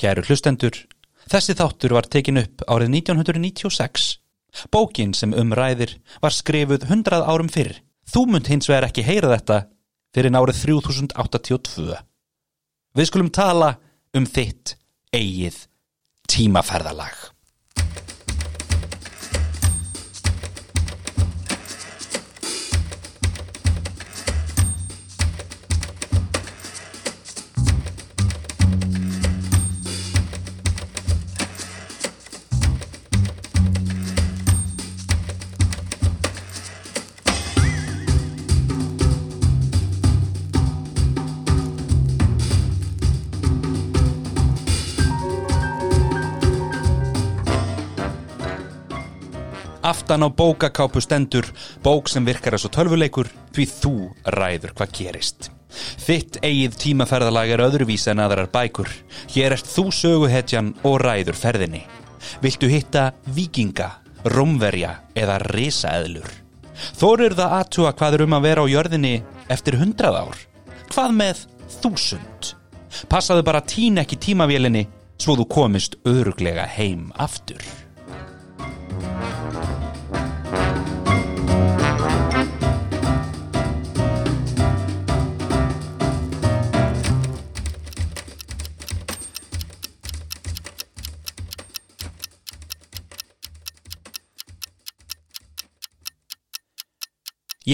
Kæru hlustendur, þessi þáttur var tekin upp árið 1996. Bókin sem umræðir var skrifuð 100 árum fyrr. Þú munt hins vegar ekki heyra þetta fyrir árið 3082. Við skulum tala um þitt eigið tímaferðalag. Aftan á bókakápu stendur bók sem virkar eins og tölvuleikur því þú ræður hvað gerist. Þitt eigið tímaferðalag er öðruvís en aðrar bækur. Hér ert þú söguhetjan og ræður ferðinni. Viltu hitta vikinga, romverja eða risaeðlur? Þórir það aðtúa hvað er um að vera á jörðinni eftir hundrað ár? Hvað með þúsund? Passaðu bara tín ekki tímavélinni svo þú komist öruglega heim aftur.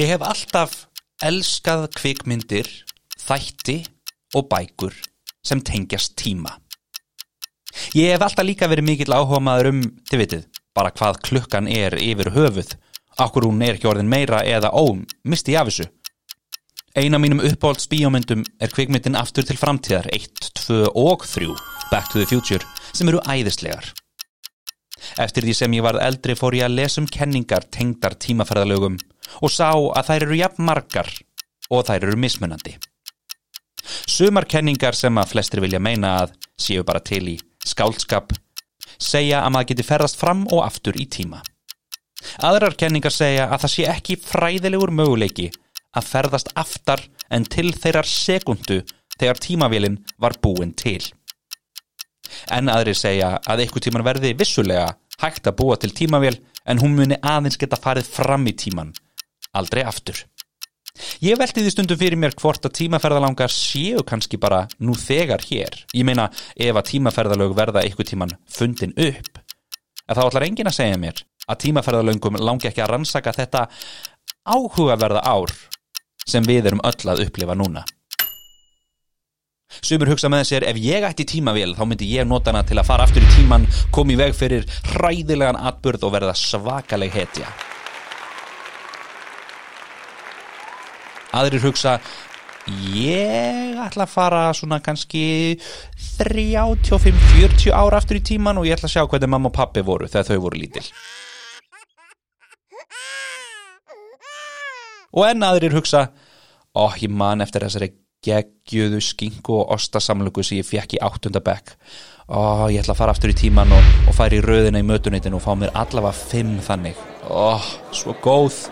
Ég hef alltaf elskað kvikmyndir, þætti og bækur sem tengjast tíma. Ég hef alltaf líka verið mikill áhuga maður um, þið vitið, bara hvað klukkan er yfir höfuð, okkur hún er ekki orðin meira eða ó, misti ég af þessu. Eina mínum uppáhalds bíómyndum er kvikmyndin Aftur til framtíðar 1, 2 og 3, Back to the Future, sem eru æðislegar. Eftir því sem ég varð eldri fór ég að lesa um kenningar tengdar tímaferðalögum og sá að þær eru jafn margar og þær eru mismunandi. Sumar kenningar sem að flestir vilja meina að séu bara til í skálskap segja að maður geti ferðast fram og aftur í tíma. Aðrar kenningar segja að það sé ekki fræðilegur möguleiki að ferðast aftar en til þeirrar sekundu þegar tímavélinn var búin til. En aðri segja að einhver tíman verði vissulega hægt að búa til tímavél en hún muni aðeins geta farið fram í tíman, aldrei aftur. Ég velti því stundum fyrir mér hvort að tímaferðalangar séu kannski bara nú þegar hér. Ég meina ef að tímaferðalög verða einhver tíman fundin upp. En þá ætlar engin að segja mér að tímaferðalöngum langi ekki að rannsaka þetta áhugaverða ár sem við erum öll að upplifa núna. Sumur hugsa með sér ef ég ætti tímavél þá myndi ég nota hana til að fara aftur í tíman, komi veg fyrir hræðilegan atburð og verða svakaleg hetja. Aðrir hugsa ég ætla að fara svona kannski 35-40 ára aftur í tíman og ég ætla að sjá hvernig mamma og pappi voru þegar þau voru lítil. Og enn aðrir hugsa ó, ég man eftir þessari geggjöðu skingu og ostasamlöku sem ég fekk í áttundabekk ó, ég ætla að fara aftur í tíman og, og fara í röðina í mötuneytinu og fá mér allavega fimm þannig ó, svo góð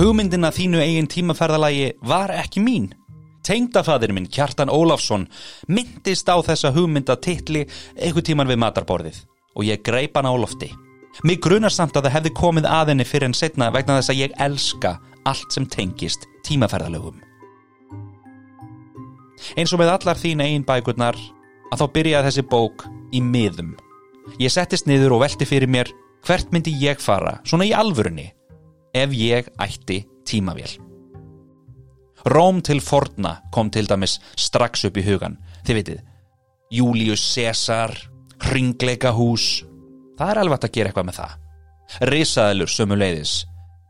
Hugmyndina þínu eigin tímaferðalagi var ekki mín. Tengdafadir minn Kjartan Ólafsson myndist á þessa hugmynda titli einhver tíman við matarborðið og ég greip hann á lofti. Mig grunar samt að það hefði komið að henni fyrir en setna vegna þess að ég elska allt sem tengist tímaferðalögum. Eins og með allar þín eigin bækurnar að þá byrjaði þessi bók í miðum. Ég settist niður og velti fyrir mér hvert myndi ég fara, svona í alvörunni, ef ég ætti tímavél. Róm til forna kom til dæmis strax upp í hugan, þið vitið, Július Caesar, Ringleika hús, það er alveg að gera eitthvað með það. Risaðlur sömuleiðis.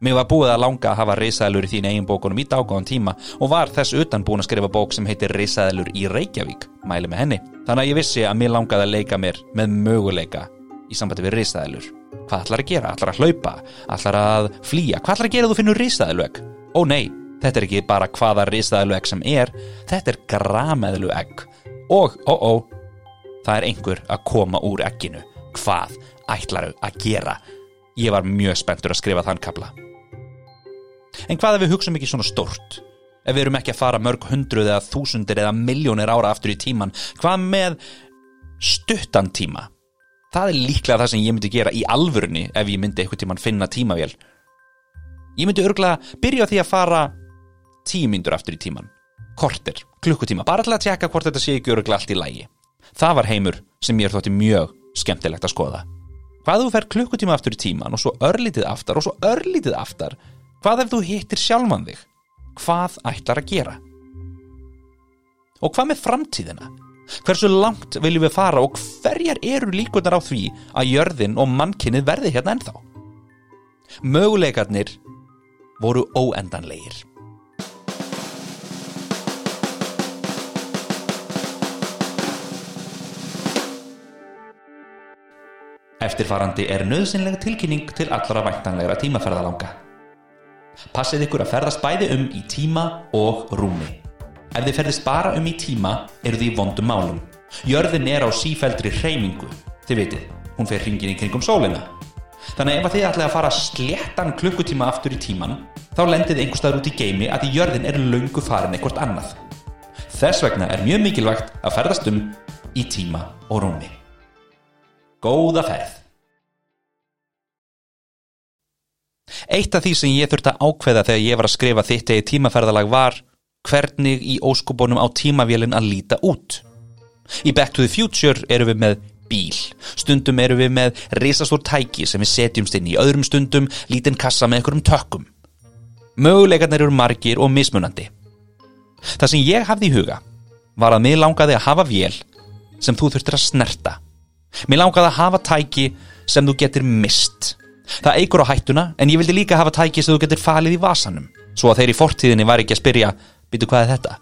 Mér var búið að langa að hafa risaðlur í þín eigin bókunum í dágáðan tíma og var þess utan búin að skrifa bók sem heitir Risaðlur í Reykjavík, mæli með henni. Þannig að ég vissi að mér langaði að leika mér með möguleika í sambandi við risaðlur. Hvað ætlar að gera? Ætlar að hlaupa? Ætlar að flýja? Hvað ætlar að gera þú finnur risaðluegg? Ó nei, þetta er ekki bara hvaða risaðluegg sem er, þetta er grameðluegg. Og, ó ó, það er einhver að koma úr egginu. Hvað ætlar að gera? Ég var mjög spenntur að skrifa þann kapla. En hvað ef við hugsaum ekki svona stórt? Ef við erum ekki að fara mörg hundruð eða þúsundir eða miljónir ára aftur í tíman, hvað með stuttan tíma? Það er líklega það sem ég myndi gera í alvörunni ef ég myndi eitthvað tíman finna tímavél. Ég myndi örgulega byrja því að fara tíu myndur aftur í tíman. Kortir, klukkutíma, bara til að tjekka hvort þetta sé ekki örgulega allt í lægi. Það var heimur sem ég er þótti mjög skemmtilegt að skoða. Hvað þú fer klukkutíma aftur í tíman og svo örlítið aftar og svo örlítið aftar, hvað ef þú hittir sjálfan þig? Hvað ætlar að gera? Og hvað með framtíðina? Hversu langt viljum við fara og hverjar eru líkunar á því að jörðin og mannkinnið verði hérna ennþá? Möguleikarnir voru óendanlegir. Eftirfarandi er nöðsynlega tilkynning til allra væntanlegra tímaferðalanga. Passið ykkur að ferðast bæði um í tíma og rúmi. Ef þið ferðist bara um í tíma eru þið í vondum málum. Jörðin er á sífældri hreymingu. Þið vitið, hún fer hringin í kringum sólina. Þannig ef þið ætlaði að fara sléttan klukkutíma aftur í tíman, þá lendið einhverstaður út í geimi að í jörðin er löngu farin eitthvað annað. Þess vegna er mjög mikilvægt að ferðast um í tíma og rúmi. Góða ferð! Eitt af því sem ég þurfti að ákveða þegar ég var að skrifa þitt eða tímaferðalag var hvernig í óskubónum á tímavélinn að líta út. Í Back to the Future eru við með bíl, stundum eru við með risastór tæki sem við setjumst inn í öðrum stundum lítinn kassa með einhverjum tökum. Möguleikarnir eru margir og mismunandi. Það sem ég hafði í huga var að mig langaði að hafa vél sem þú þurftir að snerta. Mér langaði að hafa tæki sem þú getur mist. Það eigur á hættuna en ég vildi líka hafa tæki sem þú getur falið í vasanum svo að þeir í fortíðinni var ekki að spyrja býtu hvað er þetta?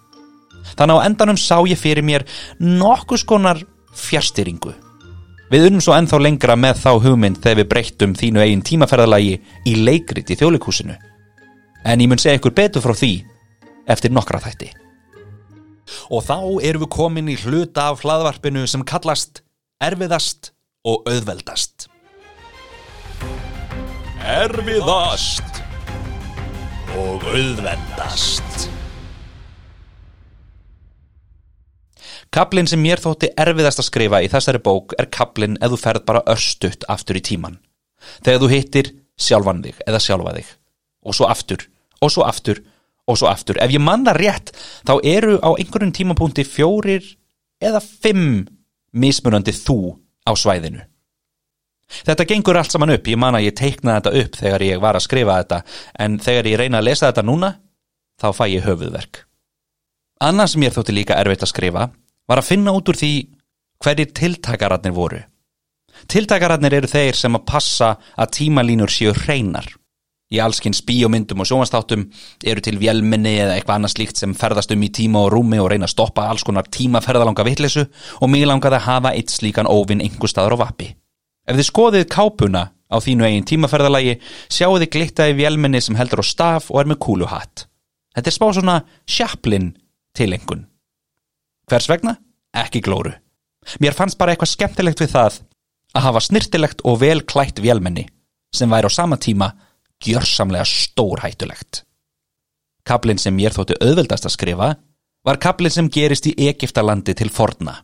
Þannig á endanum sá ég fyrir mér nokkus konar fjárstyringu. Við unnum svo ennþá lengra með þá hugmynd þegar við breyttum þínu eigin tímaferðalagi í leikrit í þjólikúsinu. En ég mun segja ykkur betur frá því eftir nokkra þætti. Og þá erum við komin í hluta af hlaðvarpinu sem kallast erfiðast og auðveldast. Erfiðast og auðveldast. Kablin sem mér þótti erfiðast að skrifa í þessari bók er kablin ef þú ferð bara östutt aftur í tíman. Þegar þú hittir sjálfan þig eða sjálfa þig og svo aftur og svo aftur og svo aftur. Ef ég manna rétt þá eru á einhverjum tímapunkti fjórir eða fimm mismunandi þú á svæðinu. Þetta gengur allt saman upp, ég man að ég teiknaði þetta upp þegar ég var að skrifa þetta en þegar ég reyna að lesa þetta núna þá fæ ég höfuðverk. Annað sem ég þótti líka erfitt að skrifa var að finna út úr því hverjir tiltakararnir voru. Tiltakararnir eru þeir sem að passa að tímalínur séu hreinar. Í allskins bíómyndum og sjónastáttum eru til vjelminni eða eitthvað annað slíkt sem ferðast um í tíma og rúmi og reyna að stoppa alls konar tímaferðalanga vittlesu og mig langaði að hafa eitt slíkan óvinn einhver staður á vappi. Ef þið skoðið kápuna á þínu eigin tímaferðalagi sjáu þið glitta í vjelminni sem heldur á staf og er með kúluhatt. Þetta er spá svona sjaplinn tilengun. Hvers vegna? Ekki glóru. Mér fannst bara eitthvað skemmtilegt við það að hafa snirtilegt og vel klætt vélmenni sem væri á sama tíma gjörsamlega stórhættulegt. Kablin sem ég þóttu auðveldast að skrifa var kablin sem gerist í Egiptalandi til forna.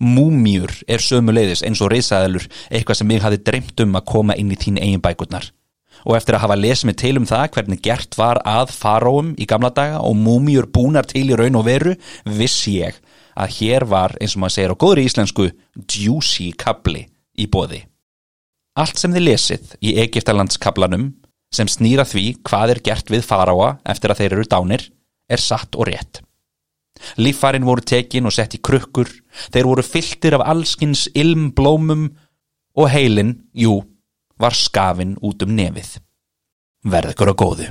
Múmjur er sömuleiðis eins og reysaðalur eitthvað sem ég hafi dreymt um að koma inn í þín eigin bækurnar og eftir að hafa lesið mig til um það hvernig gert var að faróum í gamla daga og múmjur búnar til í raun og veru vissi ég að hér var eins og maður segir á góðri íslensku juicy kabli í bóði. Allt sem þið lesið í Egiptalandskablanum sem snýra því hvað er gert við faráa eftir að þeir eru dánir er satt og rétt. Líffarin voru tekin og sett í krukkur, þeir voru fylltir af allskins ilmblómum og heilin, jú, var skafin út um nefið. Verð ykkur á góðu.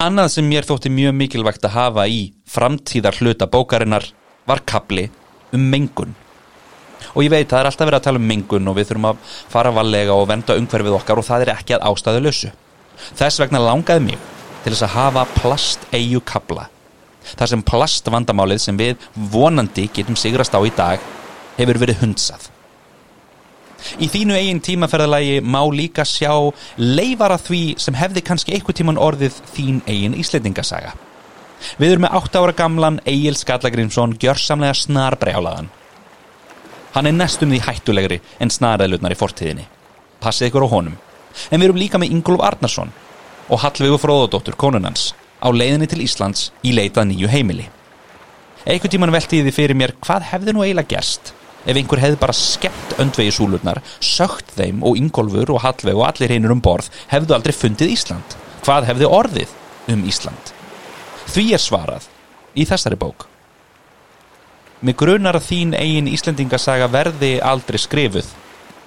Annað sem mér þótti mjög mikilvægt að hafa í framtíðar hluta bókarinnar var kapli um mengun. Og ég veit, það er alltaf verið að tala um mengun og við þurfum að fara valega og venda umhverfið okkar og það er ekki að ástæðu lausu. Þess vegna langaði mér til þess að hafa plast eigu kapla. Þar sem plastvandamálið sem við vonandi getum sigrast á í dag hefur verið hundsað. Í þínu eigin tímaferðalagi má líka sjá leifara því sem hefði kannski einhver tíman orðið þín eigin íslendingasaga. Við erum með 8 ára gamlan Egil Skallagrimsson gjörsamlega snarbrjálaðan. Hann er nestum því hættulegri en snarðalutnar í fortíðinni. Passið ykkur á honum. En við erum líka með Ingolf Arnarsson og Hallvegu Fróðadóttur konunans á leiðinni til Íslands í leitað nýju heimili. Einhvern tíman velti ég því fyrir mér hvað hefði nú eiginlega gerst ef einhver hefði bara skemmt öndvegi súlurnar, sögt þeim og Ingolfur og Hallveg og allir einur um borð hefðu aldrei fundið Ísland. Hvað hefði orðið um Ísland? Því er svarað í þessari bók. Mig grunar að þín eigin Íslandingasaga verði aldrei skrifuð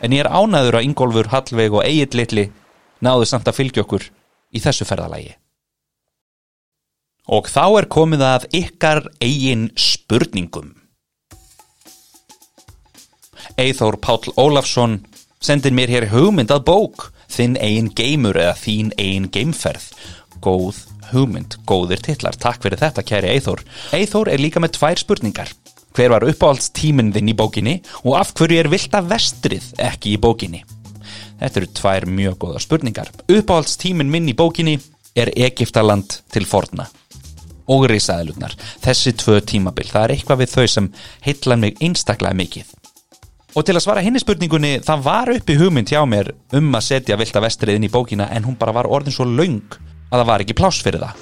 en ég er ánaður að Ingolfur, Hallveg og Egil Littli náðu samt að fylgja okkur í þessu ferðalagi. Og þá er komið að ykkar eigin spurningum. Eithór Páll Ólafsson sendir mér hér hugmynd að bók, þinn eigin geimur eða þín eigin geimferð. Góð hugmynd, góðir titlar, takk fyrir þetta kæri Eithór. Eithór er líka með tvær spurningar. Hver var uppáhaldstíminn þinn í bókinni og af hverju er vilda vestrið ekki í bókinni? Þetta eru tvær mjög góða spurningar. Uppáhaldstíminn minn í bókinni er Egiptaland til forna og risaðilugnar. Þessi tvö tímabil, það er eitthvað við þau sem heitlan mig einstaklega mikið. Og til að svara henni spurningunni, það var uppi hugmynd hjá mér um að setja Vilda Vestrið inn í bókina en hún bara var orðin svo laung að það var ekki pláss fyrir það.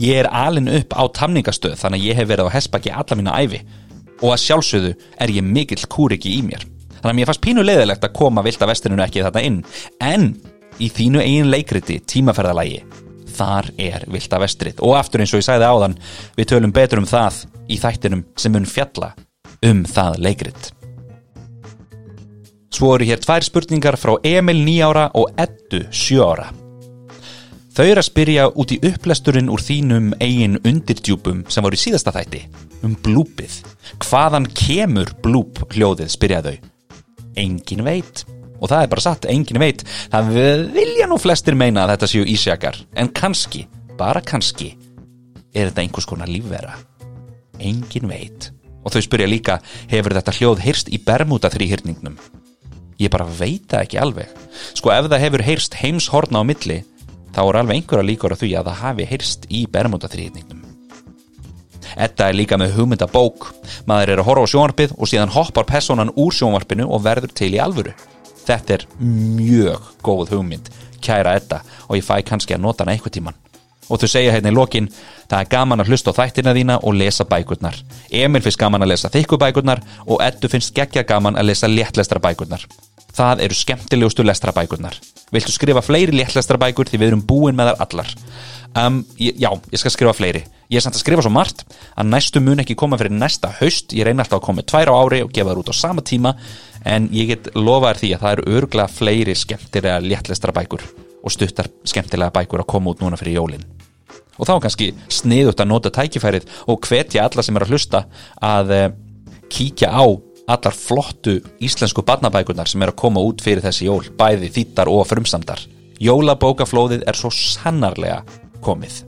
Ég er alin upp á tamningastöð þannig að ég hef verið á hessbakki alla mína æfi og að sjálfsögðu er ég mikill kúriki í mér. Þannig að mér fannst pínu leiðilegt að koma Vilda Vestrinu ekki þarna inn en í þínu eigin leikriti tímaferðalagi þar er Vilda Vestrið og aftur eins og ég sæði áðan við tölum betur um það í þættinum sem mun fjalla um það leikrit. Svo eru hér tvær spurningar frá Emil 9 ára og Eddu 7 ára. Þau eru að spyrja út í upplesturinn úr þínum eigin undirdjúpum sem voru í síðasta þætti, um blúpið. Hvaðan kemur blúp hljóðið, spyrja þau? Engin veit. Og það er bara satt, engin veit. Það vilja nú flestir meina að þetta séu ísjakar. En kannski, bara kannski, er þetta einhvers konar lífvera. Engin veit. Og þau spyrja líka, hefur þetta hljóð heyrst í Bermuda þrýhyrningnum? ég bara veit það ekki alveg sko ef það hefur heyrst heimshorna á milli þá er alveg einhverja líkur að því að það hafi heyrst í Bermuda þrýðningnum Þetta er líka með hugmynda bók maður er að horfa á sjónvarpið og síðan hoppar personan úr sjónvarpinu og verður til í alvöru. Þetta er mjög góð hugmynd kæra þetta og ég fæ kannski að nota hana eitthvað tíman og þau segja hérna í lokin það er gaman að hlusta á þættina þína og lesa bækurnar Emil finnst gaman að lesa þykkubækurnar og Eddu finnst geggja gaman að lesa léttlestra bækurnar Það eru skemmtilegustu lestrabækurnar. Viltu skrifa fleiri léttlestrabækur því við erum búin með þar allar? Um, já, ég skal skrifa fleiri. Ég er samt að skrifa svo margt að næstu mun ekki koma fyrir næsta haust. Ég reyna alltaf að koma tvær á ári og gefa það út á sama tíma en ég get lofaður því að það eru örgla fleiri skemmtilega léttlestrabækur og stuttar skemmtilega bækur að koma út núna fyrir jólinn. Og þá kannski sniðut að nota tækifærið og hvetja alla sem er að hlusta að uh, kíkja á allar flottu íslensku barnabækunar sem er að koma út fyrir þessi jól, bæði þýttar og frumsamdar. Jólabókaflóðið er svo sannarlega komið.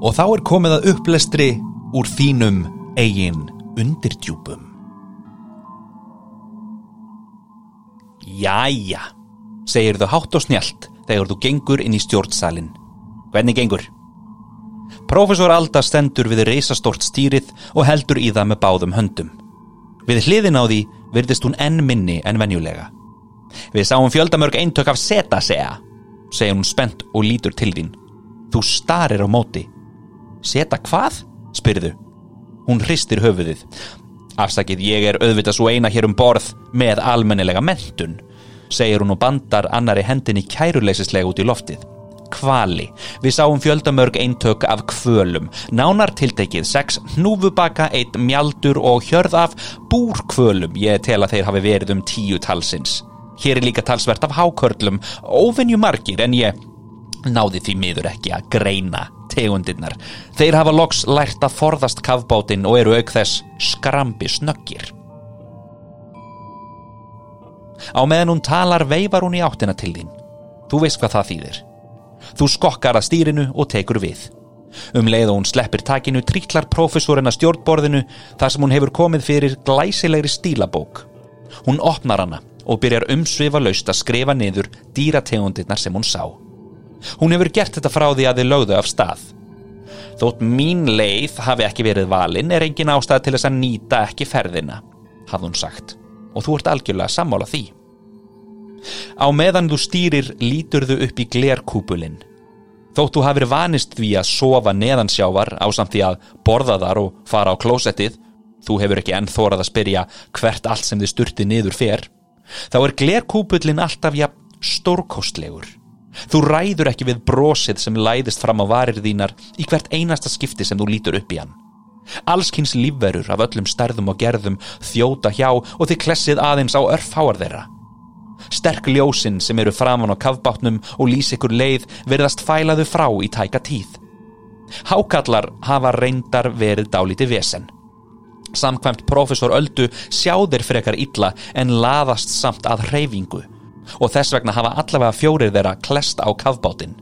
Og þá er komið að upplestri úr þínum eigin undirdjúpum. Jæja, segir þau hátt og snjált þegar þú gengur inn í stjórnsalinn. Hvernig gengur? Profesor Alda stendur við reysastort stýrið og heldur í það með báðum höndum. Við hliðin á því virðist hún enn minni enn venjulega. Við sáum fjöldamörg eintök af Zetasea, segir hún spennt og lítur til þín. Þú starir á móti. Zeta hvað? spyrðu. Hún hristir höfuðið. Afsakið ég er auðvitað svo eina hér um borð með almennilega mentun, segir hún og bandar annari hendinni kæruleisislega út í loftið kvali. Við sáum fjöldamörg eintök af kvölum, nánar tiltekið sex hnúfubaka, eitt mjaldur og hjörð af búrkvölum. Ég tel að þeir hafi verið um tíu talsins. Hér er líka talsvert af hákörlum, óvinnju margir en ég náði því miður ekki að greina tegundirnar. Þeir hafa loks lært að forðast kavbátin og eru auk þess skrambi snöggir. Á meðan hún talar veifar hún í áttina til þín. Þú veist hvað það þýðir. Þú skokkar að stýrinu og tekur við. Um leið og hún sleppir takinu trítlar profesorinn að stjórnborðinu þar sem hún hefur komið fyrir glæsilegri stílabók. Hún opnar hana og byrjar umsvifa laust að skrifa niður dýrategundirnar sem hún sá. Hún hefur gert þetta frá því að þið lögðu af stað. Þótt mín leið hafi ekki verið valin er engin ástæð til þess að nýta ekki ferðina, hafði hún sagt, og þú ert algjörlega sammála því. Á meðan þú stýrir lítur þau upp í glerkúpulinn Þótt þú hafið vanist því að sofa neðansjávar á samt því að borða þar og fara á klósettið, þú hefur ekki enn þórað að spyrja hvert allt sem þið sturti niður fer, þá er glerkúpullin alltaf ja stórkostlegur. Þú ræður ekki við brosið sem læðist fram á varir þínar í hvert einasta skipti sem þú lítur upp í hann. Allskynns lífverur af öllum stærðum og gerðum þjóta hjá og þið klessið aðeins á örfháar þeirra. Sterk ljósinn sem eru framann á kavbátnum og lýs ykkur leið verðast fælaðu frá í tæka tíð. Hákallar hafa reyndar verið dálíti vesen. Samkvæmt profesor Öldu sjáðir frekar illa en laðast samt að hreyfingu og þess vegna hafa allavega fjórir þeirra klest á kavbátinn.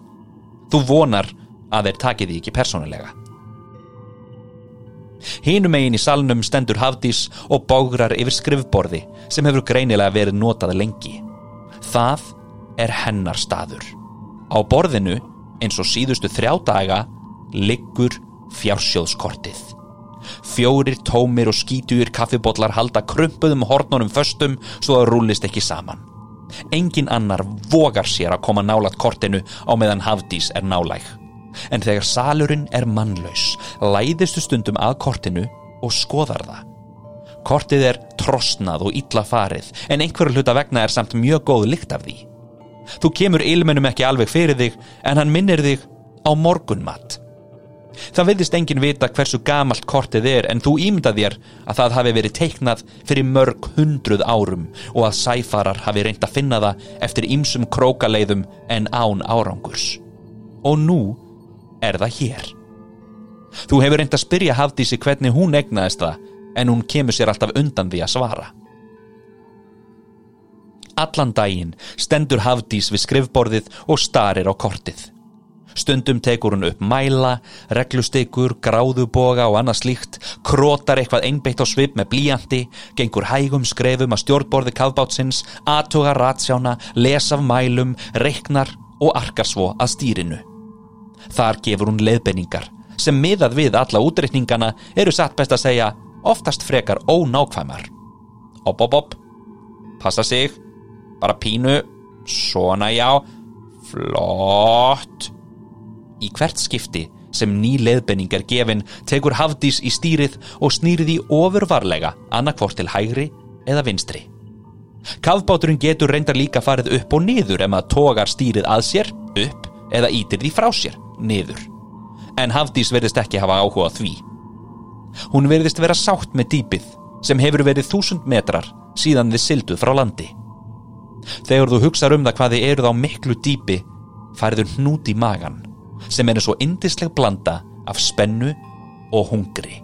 Þú vonar að þeir takið því ekki persónulega. Hínum eigin í salnum stendur Hafdís og bógrar yfir skrifborði sem hefur greinilega verið notað lengi. Það er hennar staður. Á borðinu, eins og síðustu þrjá daga, liggur fjársjóðskortið. Fjórir tómir og skítuir kaffibotlar halda krumpuðum hornunum föstum svo það rúlist ekki saman. Engin annar vogar sér að koma nálat kortinu á meðan Hafdís er nálæg. En þegar salurinn er mannlaus, læðistu stundum að kortinu og skoðar það. Kortið er trosnað og illa farið en einhverju hluta vegna er samt mjög góð lykt af því. Þú kemur ilmennum ekki alveg fyrir þig en hann minnir þig á morgunmatt. Það vilðist engin vita hversu gamalt kortið er en þú ímynda þér að það hafi verið teiknað fyrir mörg hundruð árum og að sæfarar hafi reynd að finna það eftir ýmsum krókaleiðum en án árangurs. Og nú er það hér. Þú hefur reynd að spyrja Hafdísi hvernig hún egnaðist það en hún kemur sér alltaf undan því að svara. Allan daginn stendur Hafdís við skrifborðið og starir á kortið. Stundum tekur hún upp mæla, reglustykur, gráðuboga og annað slíkt, krótar eitthvað einbeitt á svip með blíjandi, gengur hægum skrefum að stjórnborði kafbátsins, aðtuga ratsjána, lesa af mælum, reiknar og arkar svo að stýrinu. Þar gefur hún leiðbenningar sem miðað við alla útreikningana eru satt best að segja oftast frekar ónákvæmar. Opp, opp, opp, passa sig, bara pínu, svona já, flott. Í hvert skipti sem ný leðbenning er gefin tekur Hafdís í stýrið og snýrið í ofurvarlega annarkvort til hægri eða vinstri. Kavbáturinn getur reyndar líka farið upp og niður ef maður tógar stýrið að sér, upp eða ítir því frá sér, niður. En Hafdís verðist ekki hafa áhuga því. Hún verðist vera sátt með dýpið sem hefur verið þúsund metrar síðan þið silduð frá landi. Þegar þú hugsaður um það hvað þið eruð á miklu dýpi færður hnút í magan sem er svo indisleg blanda af spennu og hungri.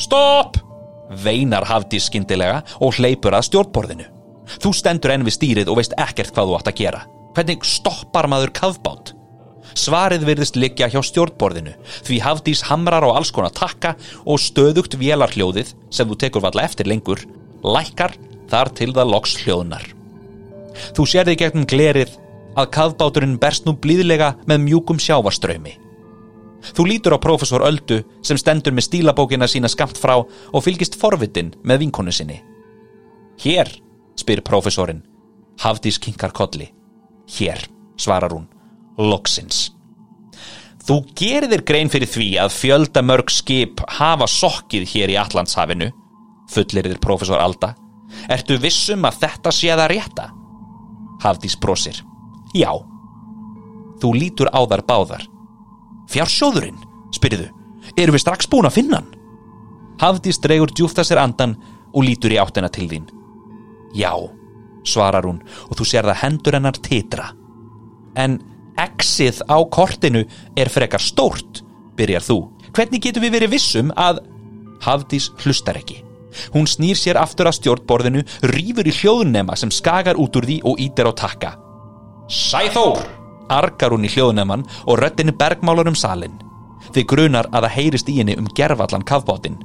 Stopp! Veinar hafði skindilega og hleypur að stjórnborðinu. Þú stendur enn við stýrið og veist ekkert hvað þú átt að gera. Hvernig stoppar maður kafbátt? Svarið virðist liggja hjá stjórnborðinu því Hafdís hamrar á alls konar takka og stöðugt vélarhljóðið sem þú tekur valla eftir lengur lækkar þar til það loks hljóðnar. Þú sér þig gegnum glerið að kafbáturinn berst nú blíðlega með mjúkum sjávarströymi. Þú lítur á profesor Öldu sem stendur með stílabókina sína skamt frá og fylgist forvitin með vinkonu sinni. Hér, spyr profesorinn. Hafdís kinkar kolli. Hér, svarar hún loksins. Þú gerir þér grein fyrir því að fjöldamörg skip hafa sokkið hér í Allandshafinu, fullir þér profesor Alda. Ertu vissum að þetta sé það rétta? Hafdís brosir. Já. Þú lítur á þar báðar. Fjársjóðurinn, spyriðu, eru við strax búin að finna hann? Hafdís dregur djúft að sér andan og lítur í áttina til þín. Já, svarar hún og þú sér það hendur hennar titra. En X-ið á kortinu er frekar stórt, byrjar þú. Hvernig getur við verið vissum að Hafdís hlustar ekki? Hún snýr sér aftur að stjórnborðinu, rýfur í hljóðnema sem skagar út úr því og ítir á takka. Sæþór, Argar hún í hljóðnemann og röttinni bergmálar um salin. Þið grunar að það heyrist í henni um gerfallan kafbátinn.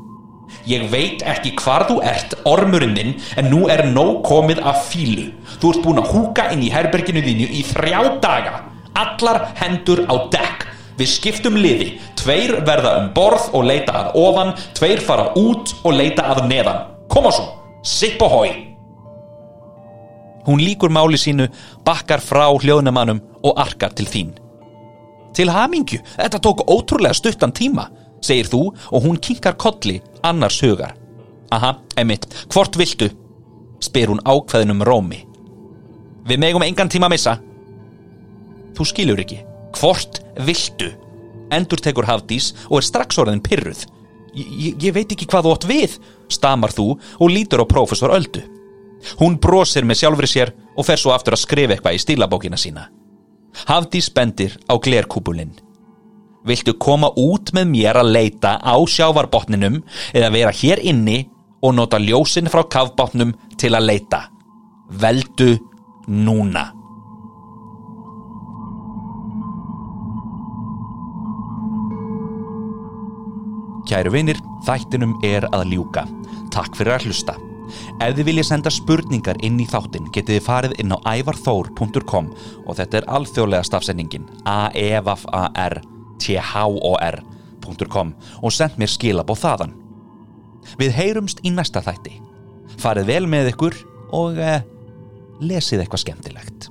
Ég veit ekki hvar þú ert, ormurinn þinn, en nú er nóg komið af fílu. Þú ert búin að húka inn í herberginu þínu í þrjá daga. Allar hendur á dekk. Við skiptum liði. Tveir verða um borð og leita að ofan, tveir fara út og leita að neðan. Koma svo, sipp og hói. Hún líkur máli sínu, bakkar frá hljóðnumannum og arkar til þín. Til hamingju, þetta tók ótrúlega stuttan tíma, segir þú og hún kinkar kolli annars hugar. Aha, emitt, hvort viltu? spyr hún ákveðinum rómi. Við megum engan tíma að missa. Þú skilur ekki. Hvort viltu? Endur tekur Hafdís og er strax orðin pyrruð. Ég, veit ekki hvað þú átt við, stamar þú og lítur á prófessor Öldu. Hún brosir með sjálfri sér og fer svo aftur að skrifa eitthvað í stílabókina sína. Hafdís bendir á glerkúpulinn. Viltu koma út með mér að leita á sjávarbotninum eða vera hér inni og nota ljósin frá kafbátnum til að leita? Veldu núna. Kæru vinir, þættinum er að ljúka. Takk fyrir að hlusta. Ef þið viljið senda spurningar inn í þáttin getið þið farið inn á ævarþór.com og þetta er alþjóðlega stafsendingin a-e-v-a-r-t-h-o-r.com og send mér skilab á þaðan. Við heyrumst í næsta þætti. Farið vel með ykkur og eh, lesið eitthvað skemmtilegt.